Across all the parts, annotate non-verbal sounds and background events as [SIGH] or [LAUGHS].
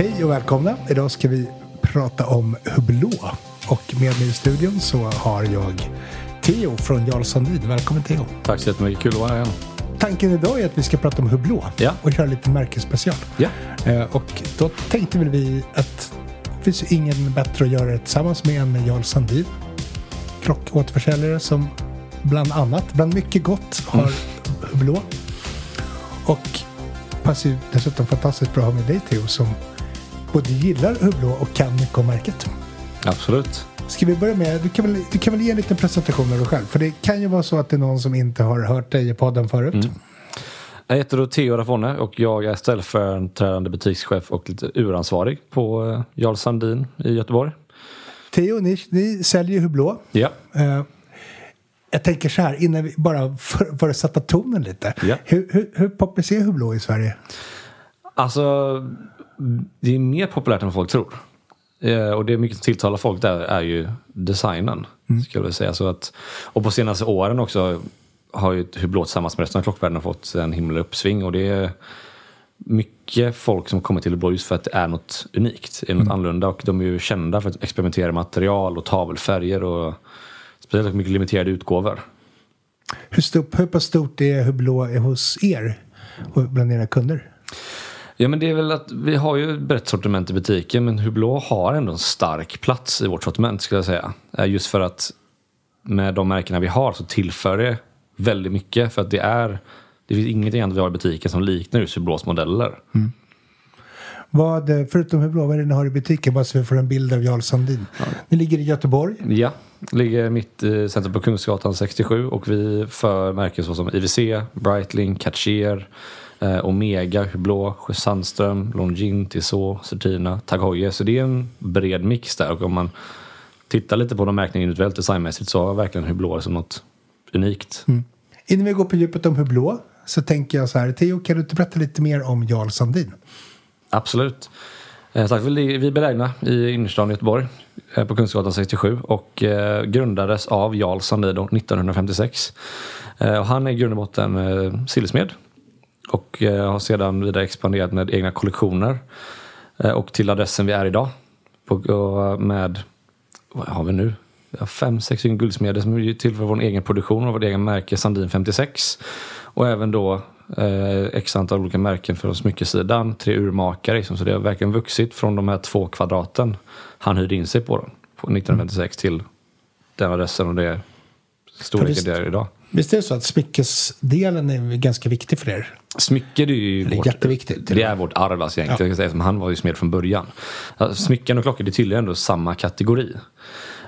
Hej och välkomna. Idag ska vi prata om Hublå. Och med mig i studion så har jag Theo från Jarl Sandin. Välkommen Theo. Tack så jättemycket, kul att vara här igen. Tanken idag är att vi ska prata om Hublå Ja. och köra lite märkesspecial. Ja. Eh, och då tänkte väl vi att det finns ingen bättre att göra det tillsammans med än Jarl Sandin. Krockåterförsäljare som bland annat, bland mycket gott, har Mm. Hublå. Och passar ju dessutom fantastiskt bra att ha med dig Theo som både gillar Hublå och kan mycket om märket. Absolut. Ska vi börja med, du kan, väl, du kan väl ge en liten presentation av dig själv? För det kan ju vara så att det är någon som inte har hört dig i podden förut. Mm. Jag heter då Theo Rafone och jag är ställföreträdande butikschef och lite uransvarig på eh, Jarl Sandin i Göteborg. Theo, ni, ni säljer ju Hublå. Ja. Eh, jag tänker så här, innan vi bara för, för att sätta tonen lite. Ja. Hur, hur, hur poppis är Hublå i Sverige? Alltså, det är mer populärt än folk tror. Eh, Och det är mycket som tilltalar folk där är ju designen. Skulle jag säga. Så att, och på senaste åren också har ju Hublå tillsammans med resten av klockvärlden fått en himla uppsving. Och det är mycket folk som kommer till Hublå just för att det är något unikt. Är något annorlunda och de är ju kända för att experimentera material och tavelfärger och speciellt mycket limiterade utgåvor. Hur, stort, hur pass stort är Hublå hos er och bland era kunder? Ja men det är väl att vi har ju ett brett sortiment i butiken men Hublå har ändå en stark plats i vårt sortiment skulle jag säga. Eh, Just för att med de märkena vi har så tillför det väldigt mycket för att det är det finns ingenting annat vi har i butiken som liknar just Hublås modeller. Vad, eh, förutom Hublå, vad är det ni har i butiken? Bara så vi får en bild av Jarl Sandin. Ni ligger i Göteborg. Ja, ligger mitt i centrum på Kungsgatan 67 och vi för märken såsom IWC, Breitling, Cartier, eh, Omega, Hublå, Sandström, Longin, Tissot, Certina, Tag Heuer. Så det är en bred mix där och om man tittar lite på de märkena individuellt designmässigt så har verkligen Hublå som något unikt. Innan vi går på djupet om Hublå så tänker jag så här. Theo, kan du inte berätta lite mer om Jarl Sandin? Absolut. Eh. Vi är belägna i innerstan i Göteborg eh, på Kungsgatan 67 och eh, grundades av Jarl Sandin då 1956. Eh, och han är i grund och botten eh, sillsmed och eh, har sedan vidare expanderat med egna kollektioner eh, och till adressen vi är idag. Och med, vad har vi nu? Vi har fem, sex stycken guldsmeder som är till för vår egen produktion och vårt egen märke Sandin 56. Och även då eh, x antal olika märken för smyckesidan, tre urmakare. Liksom, så det har verkligen vuxit från de här två kvadraten han hyrde in sig på, då, på 1956 till den adressen och det storleken det är idag. Visst är det så att smyckesdelen är ganska viktig för er? Smycken är ju vårt, jätteviktigt, det är vårt arv alltså egentligen. Jag ska säga, som han var ju smed från början. Smycken och klockor det tillhör ändå samma kategori.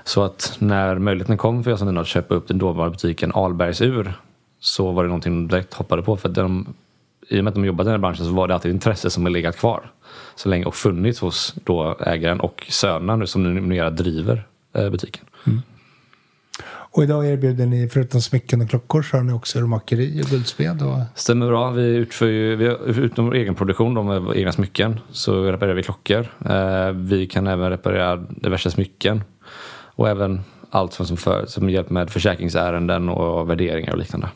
Så att när möjligheten kom för jag som att köpa upp den dåvarande butiken Albergs ur så var det någonting de direkt hoppade på för att de i och med att de jobbat i den här branschen så var det alltid intresse som har legat kvar så länge och funnits hos då ägaren och sönerna nu som numera driver eh, butiken. Och idag erbjuder ni förutom smycken och klockor så har ni också urmakeri och guldsmed. Och... Stämmer bra. Vi utför ju, vi, utom egenproduktion, de med egna smycken, så reparerar vi klockor. Eh, vi kan även reparera diverse smycken. Och även allt som, för, som hjälper med försäkringsärenden och värderingar och liknande.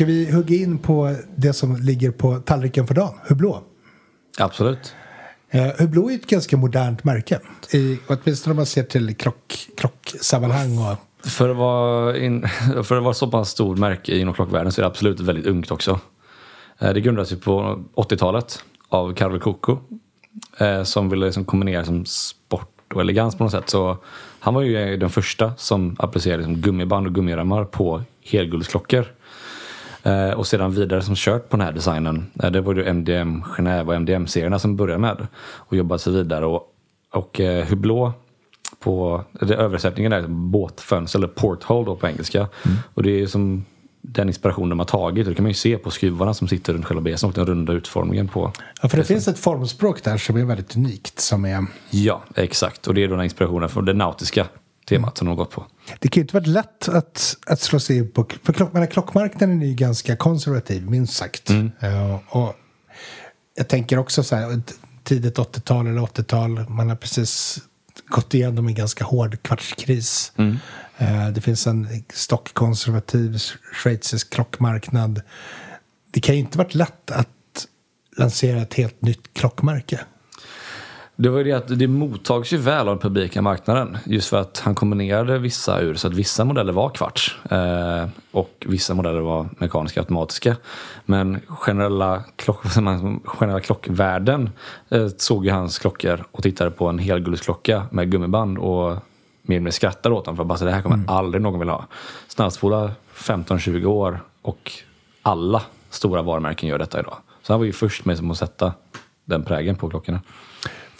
Ska vi hugga in på det som ligger på tallriken för dagen? Hublå. Absolut. Eh, Hublå är ett ganska modernt märke. I, åtminstone om man ser till klock, klocksammanhang och För att, vara in, [LAUGHS] för att vara så pass stor märke inom klockvärlden så är det absolut väldigt ungt också. Eh, Det grundades ju på 80-talet av Carol Coco eh, som ville liksom kombinera som sport och elegans på något sätt. Så han var ju den första som applicerade liksom gummiband och gummiremmar på helguldsklockor. Eh, och sedan vidare som kört på den här designen. Eh, det var ju MDM Genève och MDM-serierna som började med. Och jobbat sig vidare. Och, och eh, Hublot på, det översättningen är båtfönster eller porthole då på engelska. Och det är som den inspiration de har tagit. Det kan man ju se på skruvarna som sitter runt själva besen och den runda utformningen på. Ja, för det finns ett formspråk där som är väldigt unikt. Som är, Ja, exakt. Och det är då den inspirationen från det nautiska temat som de har gått på. det kan ju inte varit lätt att, att slå sig in på... För klock, men klockmarknaden är ju ganska konservativ, minst sagt. Eh, och jag tänker också så här, tidigt 80-tal eller 80-tal, man har precis gått igenom en ganska hård kvartskris. Eh, det finns en stockkonservativ schweizisk klockmarknad. Det kan ju inte varit lätt att lansera ett helt nytt klockmärke. Det var ju det att det mottags ju väl av den publika marknaden. Just för att han kombinerade vissa ur så att vissa modeller var kvarts. Eh, och vissa modeller var mekaniska automatiska. Men generella, klock, generella klockvärden eh, såg ju hans klockor och tittade på en helguldsklocka med gummiband och mer och mer skrattade åt honom för att bara så, det här kommer aldrig någon vilja ha. Snabbspola 15-20 år och alla stora varumärken gör detta idag. Så han var ju först med som att sätta den prägen på klockorna.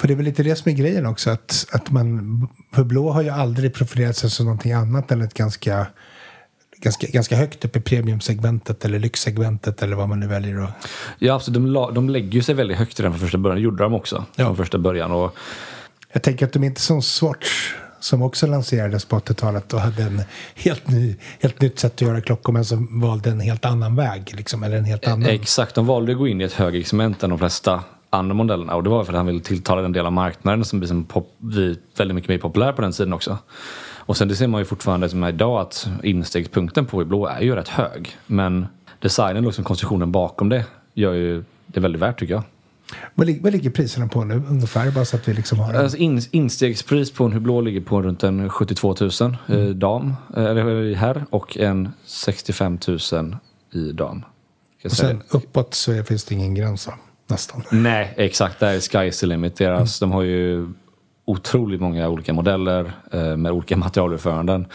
För det är väl lite det som är grejen också. Att, att man, för blå har ju aldrig profilerat sig som någonting annat än ett ganska, ganska, ganska högt upp i premiumsegmentet eller lyxsegmentet eller vad man nu väljer att... Ja, absolut. De, la, de lägger ju sig väldigt högt redan från första början. Det gjorde de också Ja. från första början. Och, Jag tänker att de är inte som Swatch som också lanserades på 80-talet och hade en helt, ny, helt nytt sätt att göra klockor men som valde en helt annan väg. Liksom, eller en helt annan... Exakt, de valde att gå in i ett högre segment än de flesta andra modellerna. Och det var för att han ville tilltala den del av marknaden som blir som pop, vi, väldigt mycket mer populär på den sidan också. Och sen det ser man ju fortfarande som idag att instegspunkten på blå är ju rätt hög. Men designen och liksom konstruktionen bakom det gör ju det väldigt värt tycker jag. Vad, lig- vad ligger priserna på nu ungefär? Bara så att vi liksom har en... Alltså in, instegspris på en Hublå ligger på runt en 72 000 Mm. i dam, eh, eller i herr och en 65 000 i dam. Och sen uppåt så finns det ingen gräns va? Nästan. Nej, exakt. Det är sky is the limit. Deras, De har ju otroligt många olika modeller eh, med olika [LAUGHS] materialutföranden.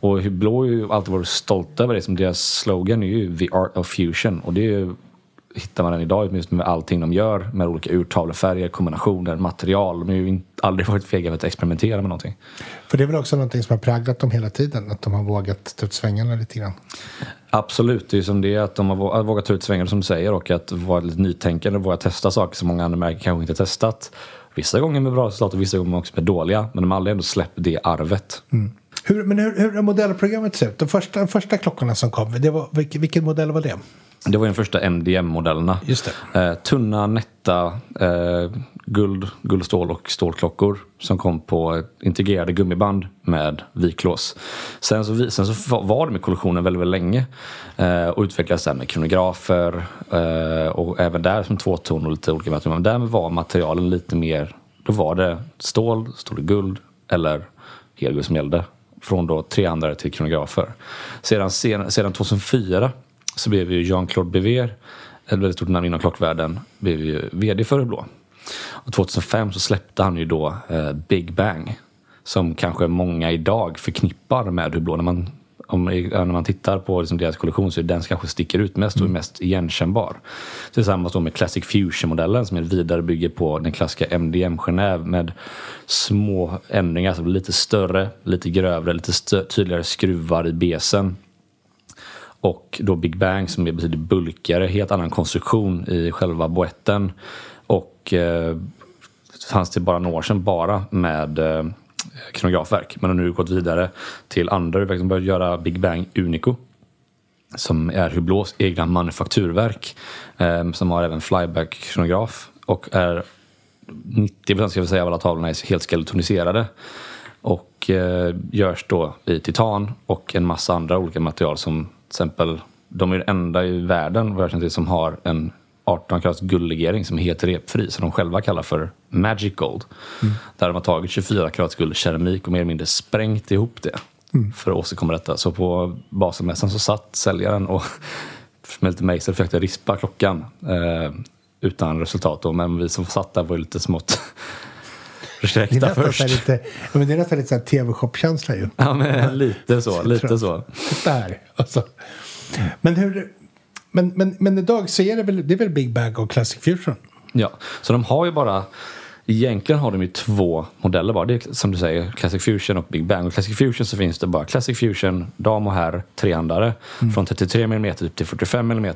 Och Hublå har ju alltid varit stolta över det. Som deras slogan är ju the art of fusion. Och det är ju, hittar man än idag åtminstone med allting de gör med olika urtavlefärger, kombinationer, material. De har ju inte- aldrig varit fega för att experimentera med någonting. För det är väl också någonting som har präglat dem hela tiden. Att de har vågat ta ut svängarna lite grann. Absolut, det är som det att de har vå- att våga ta ut svängar som du säger och att vara lite nytänkande och våga testa saker som många andra märken kanske inte har testat. Vissa gånger med bra resultat och vissa gånger också med dåliga. Men de har aldrig ändå släppt det arvet. Hur, men hur, hur modellprogrammet sett ut? De första, de första klockorna som kom, det var, vilken, vilken modell var det? Det var ju de första MDM-modellerna. Just Eh, tunna, nätta, eh, guld, guld, stål och stålklockor som kom på integrerade gummiband med viklås. Sen så, sen så var det med kollektionen väldigt, väldigt länge eh, och utvecklades där med kronografer eh, och även där som tvåton och lite olika material. Men där var materialen lite mer, då var det stål, stod det guld eller helguld som gällde. Från då trehandlare till kronografer. Sedan, sedan, sedan 2004 så blev ju Jean-Claude Bever, ett väldigt stort namn inom klockvärlden, blev ju vd för Hublå. Och 2005 så släppte han ju då eh, Big Bang. Som kanske många idag förknippar med Hublå. När man om, när man tittar på liksom deras kollektion så är den som kanske sticker ut mest och är mest igenkännbar. Tillsammans då med Classic Fusion-modellen som är vidare bygger på den klassiska MDM Genève med små ändringar, alltså lite större, lite grövre, lite tydligare skruvar i besen. Och då Big Bang som är betydligt bulkigare, helt annan konstruktion i själva boetten. Och eh, fanns det bara några år sedan bara med eh, kronografverk. Men har nu gått vidare till andra urverk som börjat göra Big Bang Unico. Som är Hublots egna manufakturverk. Eh, som har även flyback-kronograf. Och är 90 procent, ska vi säga av alla tavlorna är helt skeletoniserade. Och eh, görs då i titan och en massa andra olika material som exempel de är det enda i världen vad jag känner till som har en 18 karats guldlegering som är helt repfri som de själva kallar för Magic Gold. Där de har tagit 24 karats guld keramik och mer eller mindre sprängt ihop det för att åstadkomma detta. Så på Baselmässan så satt säljaren och med lite mejsel försökte rispa klockan eh, utan resultat. Då. Men vi som satt där var lite smått Det nästan, så först. lite, men det är nästan lite så här tv-shop-känsla ju. Ja, men lite så. Lite så. Titta här. Alltså. Men, hur, men, men, men idag så är det väl, det är väl Big Bang och Classic Fusion? Ja, så de har ju bara Egentligen har de ju två modeller bara. Det är som du säger Classic Fusion och Big Bang. Och Classic Fusion så finns det bara Classic Fusion dam och herr trehandare från 33 mm upp till 45 mm.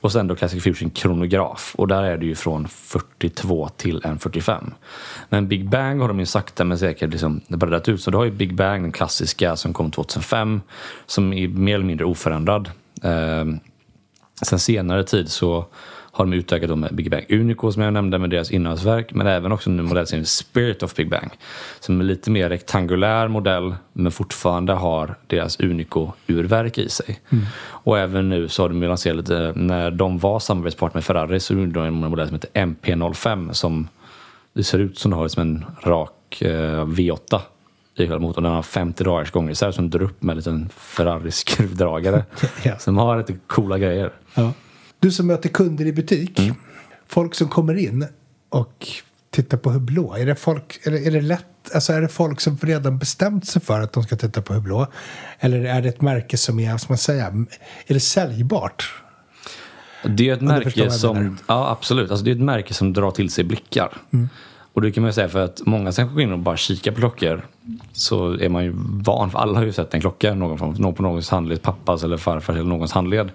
Och sen då Classic Fusion kronograf. Och där är det ju från 42 till en 45. Men Big Bang har de ju sakta men säkert liksom breddat ut. Så du har ju Big Bang, den klassiska som kom 2005. Som är mer eller mindre oförändrad. Ehm, Sen senare tid så har de utökat med Big Bang Unico som jag nämnde med deras innehållsverk men även också en modellserien Spirit of Big Bang som är lite mer rektangulär modell men fortfarande har deras Unico-urverk i sig. Och även nu så har de lanserat lite, när de var samarbetspartner med Ferrari så gjorde de en modell som heter MP05 som det ser ut som det har som en rak eh, V8 i själva motorn. Den har 50 dagars gångerreserv som drar upp med en liten Ferrari-skruvdragare. [LAUGHS] Ja. Som har lite coola grejer. Du som möter kunder i butik, folk som kommer in och tittar på Hublå, är det, folk, är, det, är det lätt, alltså är det folk som redan bestämt sig för att de ska titta på Hublå? Eller är det ett märke som är, ska man säga, är det säljbart? Det är ett märke som, ja absolut, alltså det är ett märke som drar till sig blickar. Mm. Och det kan man ju säga för att många som går in och bara kikar på klockor så är man ju van, för alla har ju sett en klocka någon form, någon på någons handled, pappas eller farfars eller någons handled.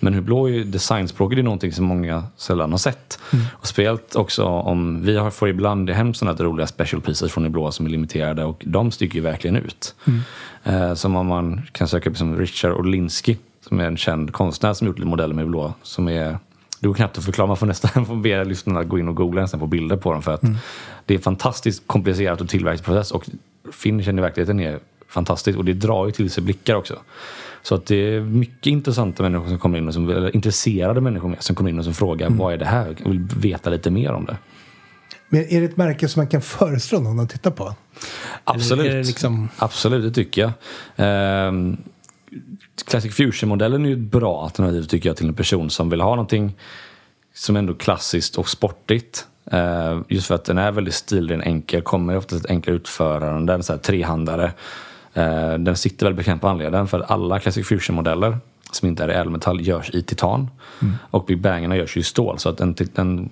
Men Hublå är ju designspråket är någonting som många sällan har sett. Mm. Och speciellt också om, vi har, får ibland hem sådana roliga special pieces från Hublå som är limiterade och de sticker ju verkligen ut. Mm. Eh, som om man kan söka upp som Richard Orlinski som är en känd konstnär som gjort modeller med Hublå som är det går knappt att förklara, man får nästan [LAUGHS] få be lyssnarna gå in och googla nästan på bilder på dem för att det är fantastiskt komplicerat och tillverkningsprocess och finishen i verkligheten är fantastisk och det drar ju till sig blickar också. Så att det är mycket intressanta människor som kommer in och som, eller intresserade människor som kommer in och som frågar vad är det här? Jag vill veta lite mer om det. Men är det ett märke som man kan föreslå någon att titta på? Absolut. liksom- Absolut, det tycker jag. Ehm, Classic Fusion-modellen är ju ett bra alternativ tycker jag till en person som vill ha någonting som är ändå klassiskt och sportigt. Ehm, just för att den är väldigt stilren, enkel, kommer ju ofta ett enklare utförande, en så trehandare. Ehm, den sitter väldigt bekvämt på handleden för att alla Classic Fusion-modeller som inte är i ädelmetall görs i titan. Och Big Bangerna görs ju i stål. Så att en, en,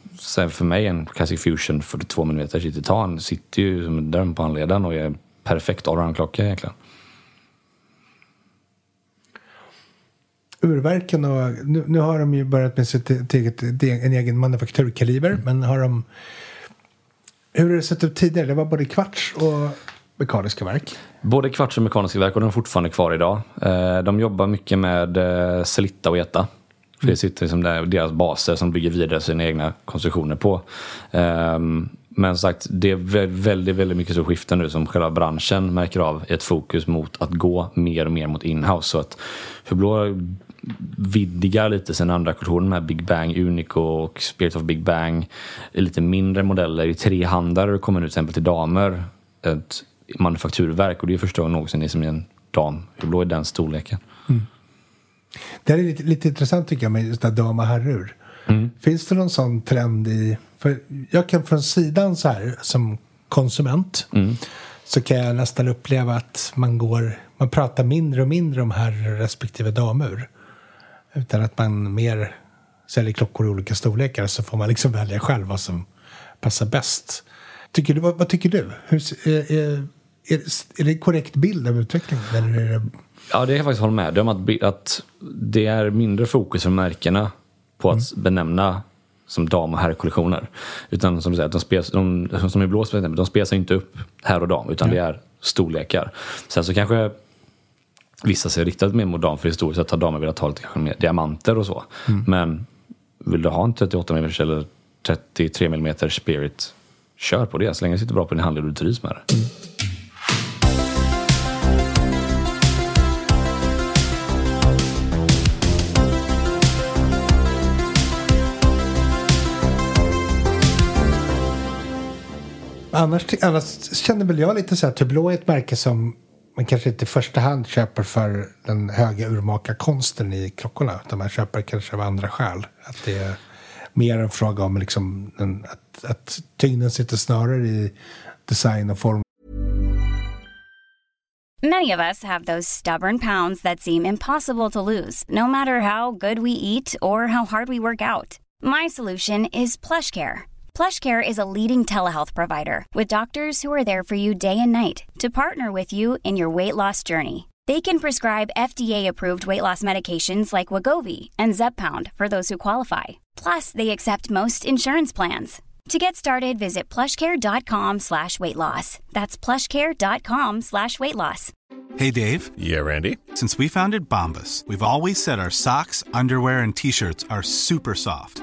för mig en Classic Fusion 42 mm i titan sitter ju som en dröm på handleden och är perfekt allround-klocka egentligen. Urverken och nu, nu har de ju börjat med sitt eget, en egen manufakturkaliber. Men har de... Hur har det sett ut tidigare? Det var både kvarts och mekaniska verk. Både kvarts och mekaniska verk och de är fortfarande kvar idag. Eh, De jobbar mycket med eh, Celitta och ETA. För det sitter liksom där, deras baser som bygger vidare sina egna konstruktioner på. Ehm, Men sagt, det är vä- väldigt, väldigt mycket så skiften nu som själva branschen märker av ett fokus mot att gå mer och mer mot inhouse. Så att Hublå vidgar lite sin andra kollektion med Big Bang Unico och Spirit of Big Bang. Lite mindre modeller i trehandare det kommer nu till exempel till damer. Ett manufakturverk och det är första gången någonsin som är en dam. Hublå är den storleken. Det här är lite, lite intressant tycker jag med just det här dam och herrur. Finns det någon sån trend i... För jag kan från sidan så här som konsument så kan jag nästan uppleva att man går, man pratar mindre och mindre om herr respektive damur. Utan att man mer säljer klockor i olika storlekar så får man liksom välja själv vad som passar bäst. Tycker du, vad, vad tycker du? Hur, är, är, är det en korrekt bild av utvecklingen? Eller är det... Ja, det kan jag faktiskt hålla med om. Att, att det är mindre fokus för märkena på att mm. benämna som dam och herrkollektioner. Utan som du säger, de spes, de, som i blå de spesar inte upp herr och dam utan ja. det är storlekar. Sen så kanske vissa ser riktat mer mot dam för historiskt sett har damer velat ha lite kanske mer diamanter och så. Mm. Men vill du ha en 38 mm eller 33 mm spirit, kör på det. Så länge det sitter bra på din handled och du trivs med det. Mm. Annars, annars känner väl jag lite så att Hublå är ett märke som man kanske inte i första hand köper för den höga urmakarkonsten i klockorna. Utan man köper kanske av andra skäl. Att det är mer en fråga om liksom en, att, att tyngden sitter snarare i design och form. Many of us have those stubborn pounds that seem impossible to lose. No matter how good we eat or how hard we work out. My solution is plush care. PlushCare is a leading telehealth provider with doctors who are there for you day and night to partner with you in your weight loss journey. They can prescribe FDA-approved weight loss medications like Wagovi and Zepbound for those who qualify. Plus, they accept most insurance plans. To get started, visit plushcare.com slash weight loss. That's plushcare.com slash weight loss. Hey, Dave. Yeah, Randy. Since we founded Bombus, we've always said our socks, underwear, and T-shirts are super soft.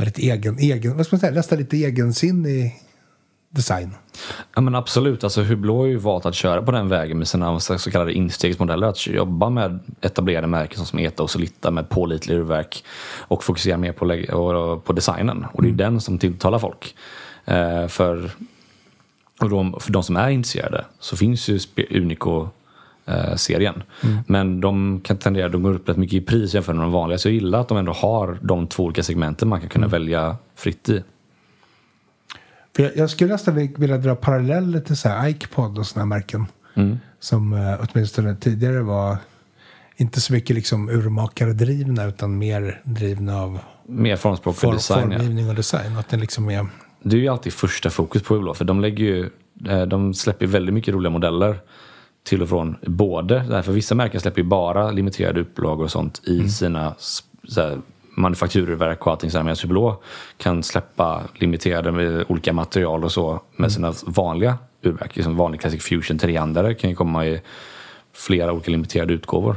väldigt egen, egen vad ska man säga, nästan lite egensinnig design. Ja men absolut, alltså Hublå har ju valt att köra på den vägen med sina så kallade instegsmodeller. Att jobba med etablerade märken som Eta och Solitta med pålitlig urverk och fokusera mer på, på designen. Och det är mm. den som tilltalar folk. Eh, för, och de, för de som är intresserade så finns ju Unico serien. Mm. Men de kan tendera, de går upp rätt mycket i pris jämfört med de vanliga. Så jag gillar att de ändå har de två olika segmenten man kan kunna mm. välja fritt i. För jag, skulle nästan vilja dra paralleller till så här Icepod och sådana märken. Mm. Som uh, åtminstone tidigare var inte så mycket liksom urmakardrivna utan mer drivna av mer formspråk för design. Formgivning och design. Att den liksom är... Det är ju alltid första fokus på Ulo, för de lägger ju eh, de släpper väldigt mycket roliga modeller till och från både. Därför vissa märken släpper ju bara limiterade upplagor och sånt i mm. sina så manufakturverk och allting. Medan Hublå kan släppa limiterade med olika material och så med mm. sina vanliga urverk. Liksom vanlig Classic Fusion 300 kan ju komma i flera olika limiterade utgåvor.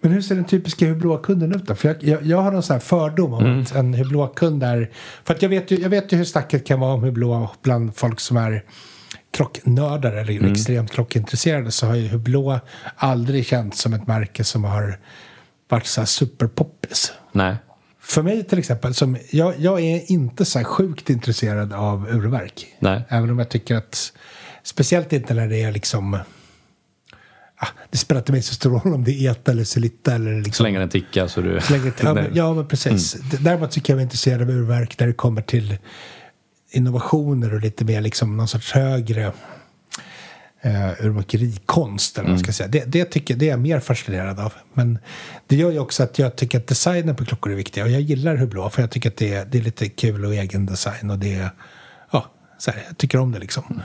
Men hur ser den typiska Hublå-kunden ut då? För jag, jag, jag, har någon sån här fördom om mm. att en Hublå-kund är... För att jag vet, ju, jag vet ju hur snacket kan vara om Hublå bland folk som är klocknördar eller mm. extremt klockintresserade så har ju Hublå aldrig känts som ett märke som har varit så här superpoppis. Nej. För mig till exempel, som, jag, jag är inte så här sjukt intresserad av urverk. Nej. Även om jag tycker att, speciellt inte när det är liksom Ah, det spelar inte mig så stor roll om det är ETA eller Celitta eller liksom. Så länge den tickar så du... Så länge, ja, men, ja, men precis. Mm. Däremot tycker jag är intresserad av urverk när det kommer till innovationer och lite mer liksom någon sorts högre uh, urmakerikonst. Eller mm. ska säga. Det, det, tycker, det är jag mer fascinerad av. Men det gör ju också att jag tycker att designen på klockor är viktig. Och jag gillar Hublå för jag tycker att det, det är lite kul och egen design. Och det är, ja, så här, jag tycker om det liksom. Mm.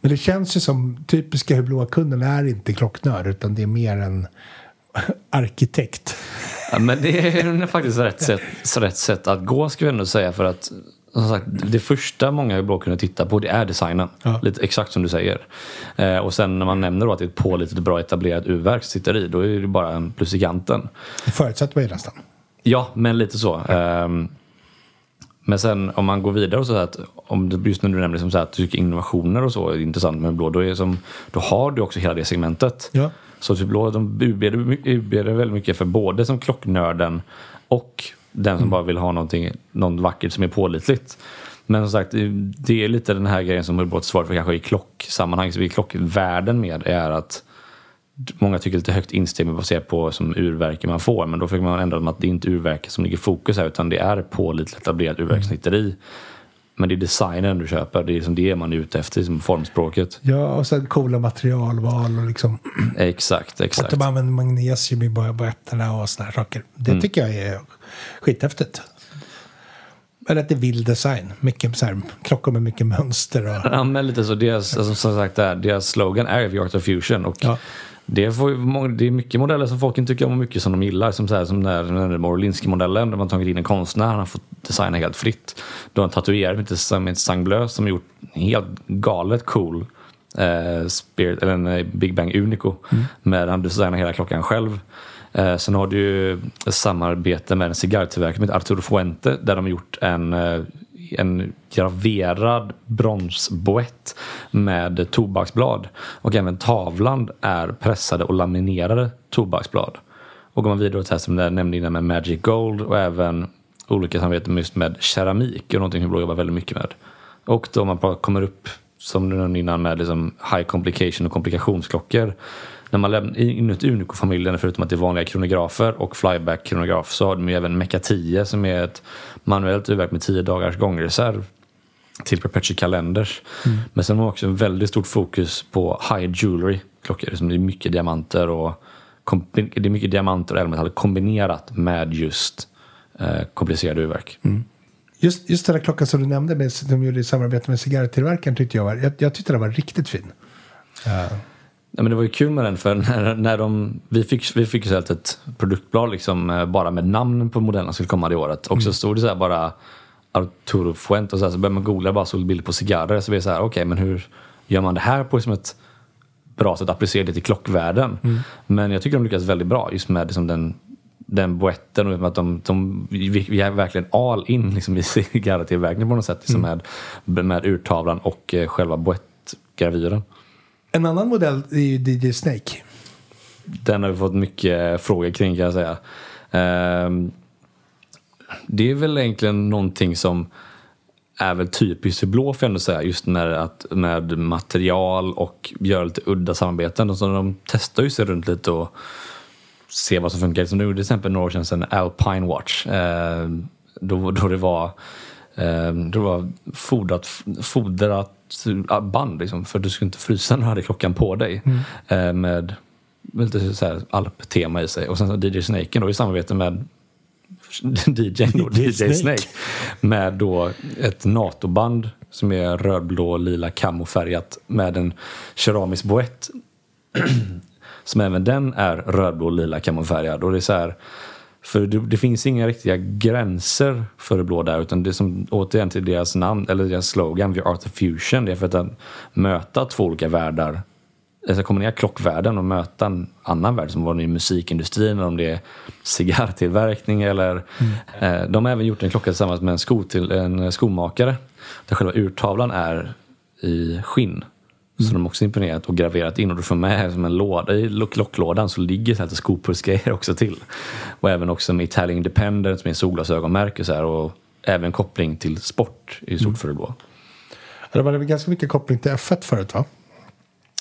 Men det känns ju som typiska Hublå-kunden är inte klocknörd utan det är mer en [LAUGHS] arkitekt. Ja, men det är faktiskt rätt sätt, rätt sätt att gå skulle jag ändå säga för att som sagt, det första många i kunde titta på det är designen. Ja. Lite exakt som du säger. Eh, och sen när man nämner då att det är ett pålitligt bra etablerat urverk sitter i, då är det bara en plus i kanten. Det förutsätter man ju nästan. Ja, men lite så. Ja. Um, Men sen om man går vidare och så att om det, just när du nämner liksom så här, att du tycker innovationer och så är intressant med blå, då, är som, då har du också hela det segmentet. Ja. Så typ blå, de utreder väldigt mycket för både som klocknörden och den som bara vill ha någonting, något vackert som är pålitligt. Men som sagt, det är lite den här grejen som är ett svar för kanske i klocksammanhang, så i klockvärlden med är att Många tycker lite högt insteg baserat på som urverke man får men då försöker man ändra att det är inte urverke som ligger i fokus här utan det är pålitligt etablerat urverkssnitteri. Men det är designen du köper, det är liksom det man är ute efter, liksom formspråket. Ja, och sen coola materialval och liksom... Exakt, exakt. Att de använder magnesium i boetterna och sådana här saker. Det Mm. tycker jag är skithäftigt. Eller att det är vild design. Mycket så här, klockor med mycket mönster och... Ja, men lite så. Deras, alltså, som sagt, deras slogan är The Art of Fusion. Och Ja. det, får, det är mycket modeller som folk inte tycker om och mycket som de gillar. Som, så här, som den här- Morlinski-modellen där man tagit in en konstnär. Han har fått designa helt fritt. Du har en tatuerare med ett- med Sangbleu som gjort helt galet cool eh, Spirit, eller en eh, Big Bang Unico. Med han designar hela klockan själv. Eh, sen har du ju ett samarbete med en cigarrtillverkare med Arturo Fuente där de har gjort en, eh, en graverad bronsboett med tobaksblad. Och även tavlan är pressade och laminerade tobaksblad. Och går man vidare och testar som jag nämnde innan med Magic Gold och även olika samarbeten just med keramik och någonting som Blå jobbar väldigt mycket med. Och då man bara kommer upp som du nämnde innan med liksom high complication och komplikationsklockor. När man lämnar inuti Unico-familjen, förutom att det är vanliga kronografer och flyback-kronograf, så har de ju även Mecha 10 som är ett manuellt urverk med 10 dagars gångreserv till Perpetual Calendars. Men sen har man också en väldigt stort fokus på high jewelry klockor. Som det är mycket diamanter och det är mycket diamanter och ädelmetaller kombinerat med just eh, komplicerade urverk. Just, just den där klockan som du nämnde med, som de gjorde i samarbete med cigarrtillverkaren tyckte jag var, jag, jag tyckte den var riktigt fin. Ja, men det var ju kul med den för när, när de, vi fick, vi fick ju ett produktblad liksom, eh, bara med namnen på modellerna som skulle komma det året. Och så stod det så här bara Arturo Fuente och så, här, så började man googla bara såg bilder på cigarrer. Så vi är så här, okej men hur gör man det här på som ett bra sätt applicera det till klockvärlden? Men jag tycker de lyckas väldigt bra just med liksom, den den boetten och att de, de, vi, är verkligen all in liksom, i [LAUGHS] cigarrtillverkningen på något sätt. Liksom med, med urtavlan och eh, själva boettgravyren. En annan modell är ju DJ Snake. Den har vi fått mycket frågor kring kan jag säga. Ehm, det är väl egentligen någonting som är väl typiskt för blå får jag ändå säga. Just med, att, med material och göra lite udda samarbeten. Så de testar ju sig runt lite och ser vad som funkar. Som de gjorde till exempel några år sedan sedan Alpine Watch. Ehm, då, då det var ehm, då det var fodrat, fodrat band liksom, för du skulle inte frysa när du hade klockan på dig. Ehm, med med lite så här alptema i sig. Och sen så DJ Snake då i samarbete med DJ, då, DJ Snake. Snake. Med då ett NATO-band som är rödblå, lila, kamofärgat med en keramisk boett [CLEARS THROAT] som även den är rödblå, lila, kamofärgad. Och det är så här, för det, det finns inga riktiga gränser för det blå där utan det som återigen till deras namn eller deras slogan, The Art of Fusion. Det är för att möta två olika världar alltså kombinera klockvärlden och möta en annan värld som var i musikindustrin eller om det är cigarrtillverkning eller eh, de har även gjort en klocka tillsammans med en, sko till, en skomakare där själva urtavlan är i skinn. Så de har också imponerat och graverat in och du får med som en låda i lo- klocklådan så ligger så här skopulsgrejer [LAUGHS] också till. Och även också med Italian Independent som är solglasögonmärke så här, och även koppling till sport i stort för det blå. Det var ganska mycket koppling till F1 förut va?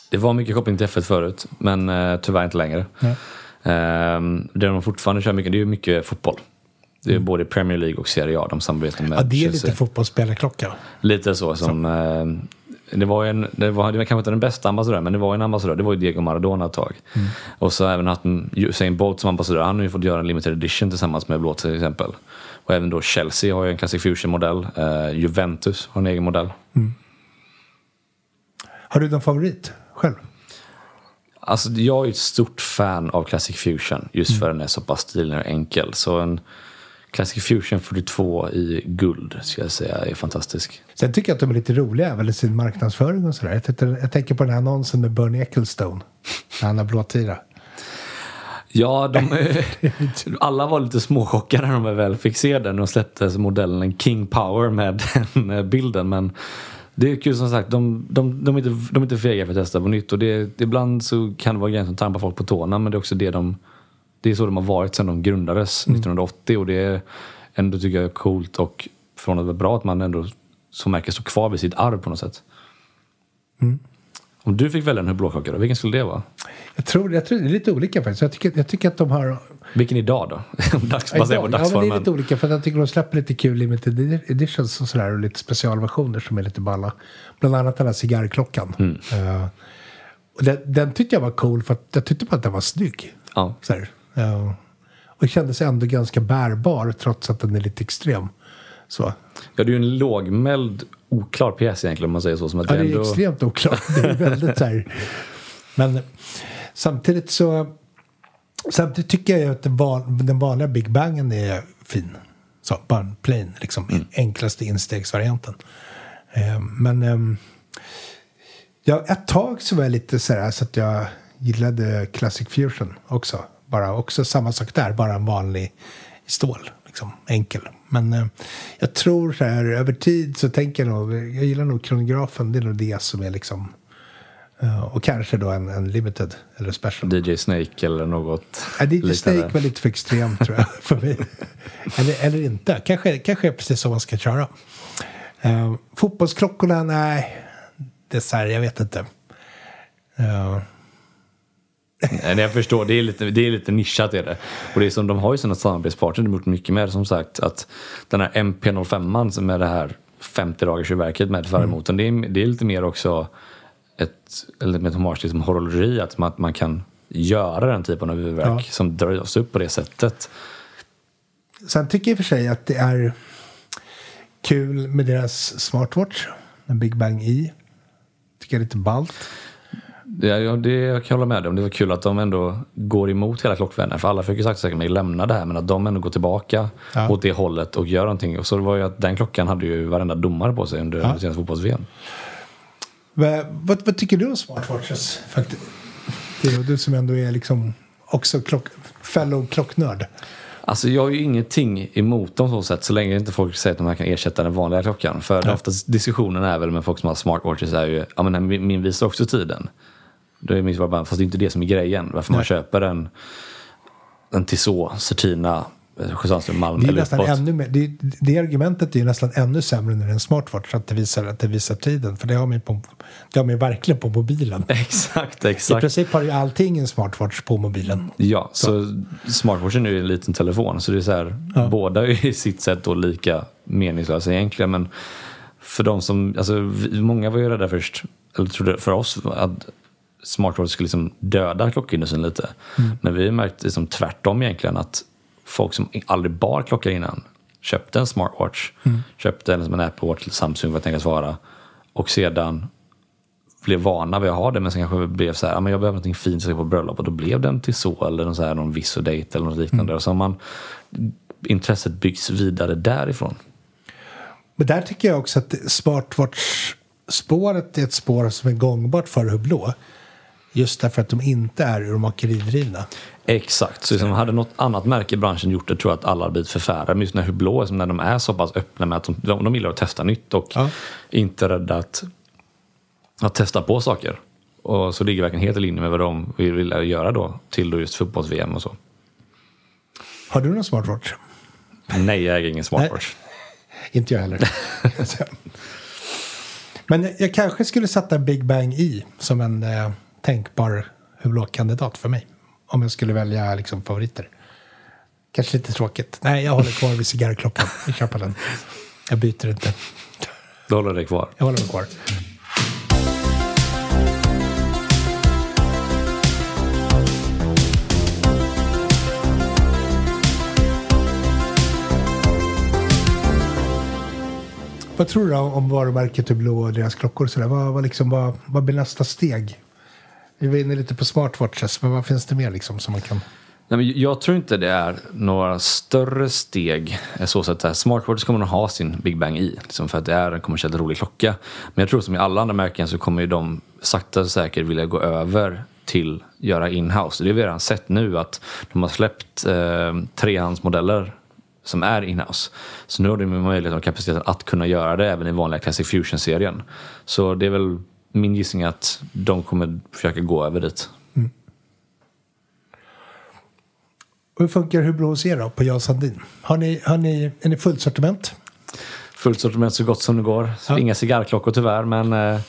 Det var mycket koppling till F1 förut, men eh, tyvärr inte längre. Nej. Ehm, det de fortfarande kör mycket, det är ju mycket fotboll. Det är både Premier League och Serie A, de samarbetar med Ja, det är Chelsea. lite fotbollsspelarklocka. Lite så som... Eh, det var ju en, det var, det var kanske inte den bästa ambassadören, men det var en ambassadör. Det var ju Diego Maradona ett tag. Och så även haft en Usain Bolt som ambassadör. Han har ju fått göra en limited edition tillsammans med Blå till exempel. Och även då Chelsea har ju en Classic Fusion-modell. Eh, Juventus har en egen modell. Har du någon favorit själv? Alltså, jag är ett stort fan av Classic Fusion just för den är så pass stilig och enkel. Så en Classic Fusion 42 i guld ska jag säga är fantastisk. Sen tycker jag att de är lite roliga även i sin marknadsföring och sådär. Jag, jag tänker på den här annonsen med Bernie Ecclestone. När han har blå tira. Ja, de, [LAUGHS] alla var lite småchockade när de väl fick se den och släppte modellen King Power med den bilden. Men det är kul som sagt, de, de, de, är, inte, de är inte fega för att testa på nytt. Och det, ibland så kan det vara grejer som trampar folk på tårna men det är också det de det är så de har varit sedan de grundades Mm. 1980 och det är ändå tycker jag coolt och från att vara bra att man ändå som märke står kvar vid sitt arv på något sätt. Mm. Om du fick välja en då, vilken skulle det vara? Jag tror, jag tror det är lite olika faktiskt. Jag tycker, jag tycker att de har... Vilken idag då? [LAUGHS] Dags, baserat på ja, men det är dagsformen. lite olika för jag tycker de släpper lite kul limited editions och sådär och lite specialversioner som är lite balla. Bland annat den här cigarrklockan. Mm. Och den, den tyckte jag var cool för att jag tyckte bara att den var snygg. Ja. Så här. Eh, och kändes ändå ganska bärbar trots att den är lite extrem. Så. Ja, det är ju en lågmäld, oklar pjäs egentligen om man säger så. Som att Ja, det är ändå... extremt oklart. Det är väldigt så här. Men samtidigt så... Samtidigt tycker jag att den, van, den vanliga Big Bangen är fin. Så, bara plain, liksom. Mm. Enklaste instegsvarianten. Eh, men... ehm, ja, ett tag så var jag lite så här så att jag gillade Classic Fusion också. Bara också samma sak där, bara en vanlig stål. Liksom, enkel. Men eh, jag tror så här över tid så tänker jag nog, jag gillar nog kronografen, det är nog det som är liksom eh, och kanske då en, en limited eller special. DJ Snake eller något Ja, DJ liknande. Snake var lite för extrem tror jag för mig. [LAUGHS] eller, eller inte, kanske, kanske är precis så man ska köra. Uh, fotbollsklockorna, nej. Det är så här, jag vet inte. Eh, Nej, jag förstår, det är, lite, det är lite nischat är det. Och det är som, de har ju sina samarbetspartner, de har gjort mycket med som sagt. Att den här MP05 som är det här 50 dagars verket med färgmotorn, det, är, det är lite mer också ett, eller med hommage till liksom horologi, att man, man kan göra den typen av huvudverk Ja. som dras upp på det sättet. Sen tycker jag i och för sig att det är kul med deras smartwatch. En Big Bang E. Tycker jag är lite ballt. Det, ja, det jag kan hålla med om. Det var kul att de ändå går emot hela klockvärlden. För alla försöker sakta säkert mig lämna det här men att de ändå går tillbaka Ja. åt det hållet och gör någonting. Och så var ju att den klockan hade ju varenda domare på sig under Ja. senaste fotbolls-VM. Vad, vad, vad tycker du om smartwatches? Faktiskt? Det är du som ändå är liksom också klock, fellow klocknörd. Alltså jag har ju ingenting emot dem så sätt så länge inte folk säger att de här kan ersätta den vanliga klockan. För Ja. oftast diskussionen är väl med folk som har smartwatches är ju, ja men min visar också tiden. Då är mitt svar bara, fast det är inte det som är grejen. Varför man Nej. köper en, en Tissot, Certina, eh, Sjösandström, Malm Det, är eller nästan ännu mer, det, det argumentet är ju nästan ännu sämre när det är en smartwatch. Att det visar, att det visar tiden. För det har man ju, på, det har man ju verkligen på mobilen. [LAUGHS] Exakt, I exakt. princip har ju allting en smartwatch på mobilen. Ja, så, smartwatchen är ju en liten telefon. Så det är så här, Ja. båda är i sitt sätt då lika meningslösa egentligen. Men för de som, alltså många var ju rädda först, eller trodde för oss att smartwatch skulle liksom döda klockindustrin lite. Men vi har märkt liksom tvärtom egentligen att folk som aldrig bar klocka innan köpte en smartwatch, köpte en som en Apple Watch eller Samsung vad det tänkas vara och sedan blev vana vid att ha det men sen kanske blev så här, ja, men jag behöver någonting fint att se på bröllop och då blev det en Tissot eller någon, så här, någon Vissodate eller något liknande. Och så har man intresset byggs vidare därifrån. Men där tycker jag också att smartwatch-spåret är ett spår som är gångbart för Hublå. Just därför att de inte är urmakeridrivna. Exakt, så liksom, hade något annat märke i branschen gjort det tror jag att alla hade blivit förfärade. Men just när Hublå, som när de är så pass öppna med att de, de, gillar att testa nytt och Ja. inte rädda att, att testa på saker. Och så ligger verkligen helt i linje med vad de vill, vill göra då till då just fotbolls-VM och så. Har du någon smartwatch? Nej, jag äger ingen smartwatch. [LAUGHS] Inte jag heller. [LAUGHS] Men jag, kanske skulle sätta Big Bang i som en eh, tänkbar Hublå-kandidat för mig. Om jag skulle välja liksom, favoriter. Kanske lite tråkigt. Nej, jag håller kvar vid cigarrklockan. På den. Jag byter inte. Då håller det kvar. Jag håller mig kvar. Vad tror du om varumärket Hublå och deras klockor? Så där? Vad, vad, liksom, vad, vad blir nästa steg? Vi var inne lite på smartwatches, men vad finns det mer liksom som man kan... Nej, men jag tror inte det är några större steg. Eh, så sätt. Smartwatch kommer att ha sin Big Bang i. Liksom för att det är en kommersiellt rolig klocka. Men jag tror som i alla andra märken så kommer ju de sakta och säkert vilja gå över till göra inhouse. Det har vi redan sett nu att de har släppt eh, trehandsmodeller som är inhouse. Så nu har de möjlighet och kapaciteten att kunna göra det även i vanliga Classic Fusion-serien. Så det är väl min gissning att de kommer försöka gå över dit. Och hur funkar Hublå hos er då på Jarl Sandin? Har ni, har ni, är ni fullt sortiment? Fullt sortiment så gott som det går. Ja. Inga cigarrklockor tyvärr men eh,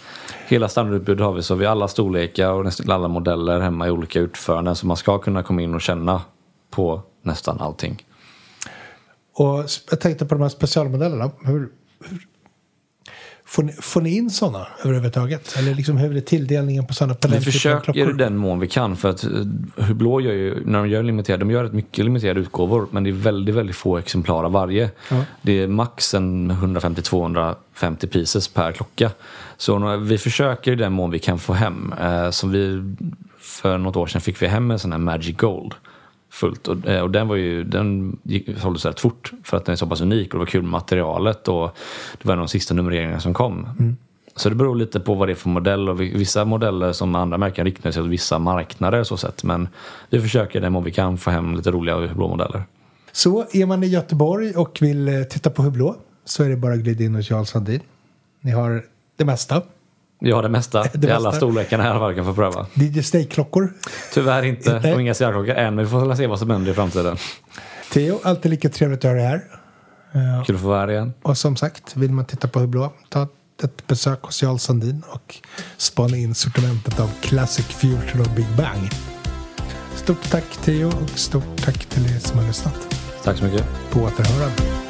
hela standardutbudet har vi så vi har alla storlekar och nästan alla modeller hemma i olika utföranden så man ska kunna komma in och känna på nästan allting. Och jag tänkte på de här specialmodellerna. Hur, hur, får, ni, får ni in sådana överhuvudtaget? Eller liksom hur är tilldelningen på sådana på Vi försöker i den mån vi kan för att eh, Hublå gör ju, när de gör limiterade, de gör rätt mycket limiterade utgåvor men det är väldigt, väldigt få exemplar av varje. Ja. Det är max en 150-250 pieces per klocka. Så vi försöker i den mån vi kan få hem. Eh, som vi, för något år sedan fick vi hem en sån här Magic Gold fullt. Och, eh, och den var ju, den gick, såldes rätt fort för att den är så pass unik och det var kul med materialet och det var en av de sista numreringarna som kom. Så det beror lite på vad det är för modell och vi- vissa modeller som andra märken riktar sig åt vissa marknader så sett. Men vi försöker den mån vi kan få hem lite roliga blå modeller. Så är man i Göteborg och vill eh, titta på Hublå så är det bara att glida in hos Jarl Sandin. Ni har det mesta. Vi har det mesta [LAUGHS] Det i alla mesta. storlekarna här varje kan få pröva. DJ Stay-klockor. Tyvärr inte och inga cigarrklockor än men vi får se vad som händer i framtiden. Theo, alltid lika trevligt att ha dig här. Eh, Kul att få vara här igen. Och som sagt, vill man titta på Hublå, ta ett besök hos Jarl Sandin och spana in sortimentet av Classic Future och Big Bang. Stort tack Theo och stort tack till er som har lyssnat. Tack så mycket. På återhörande.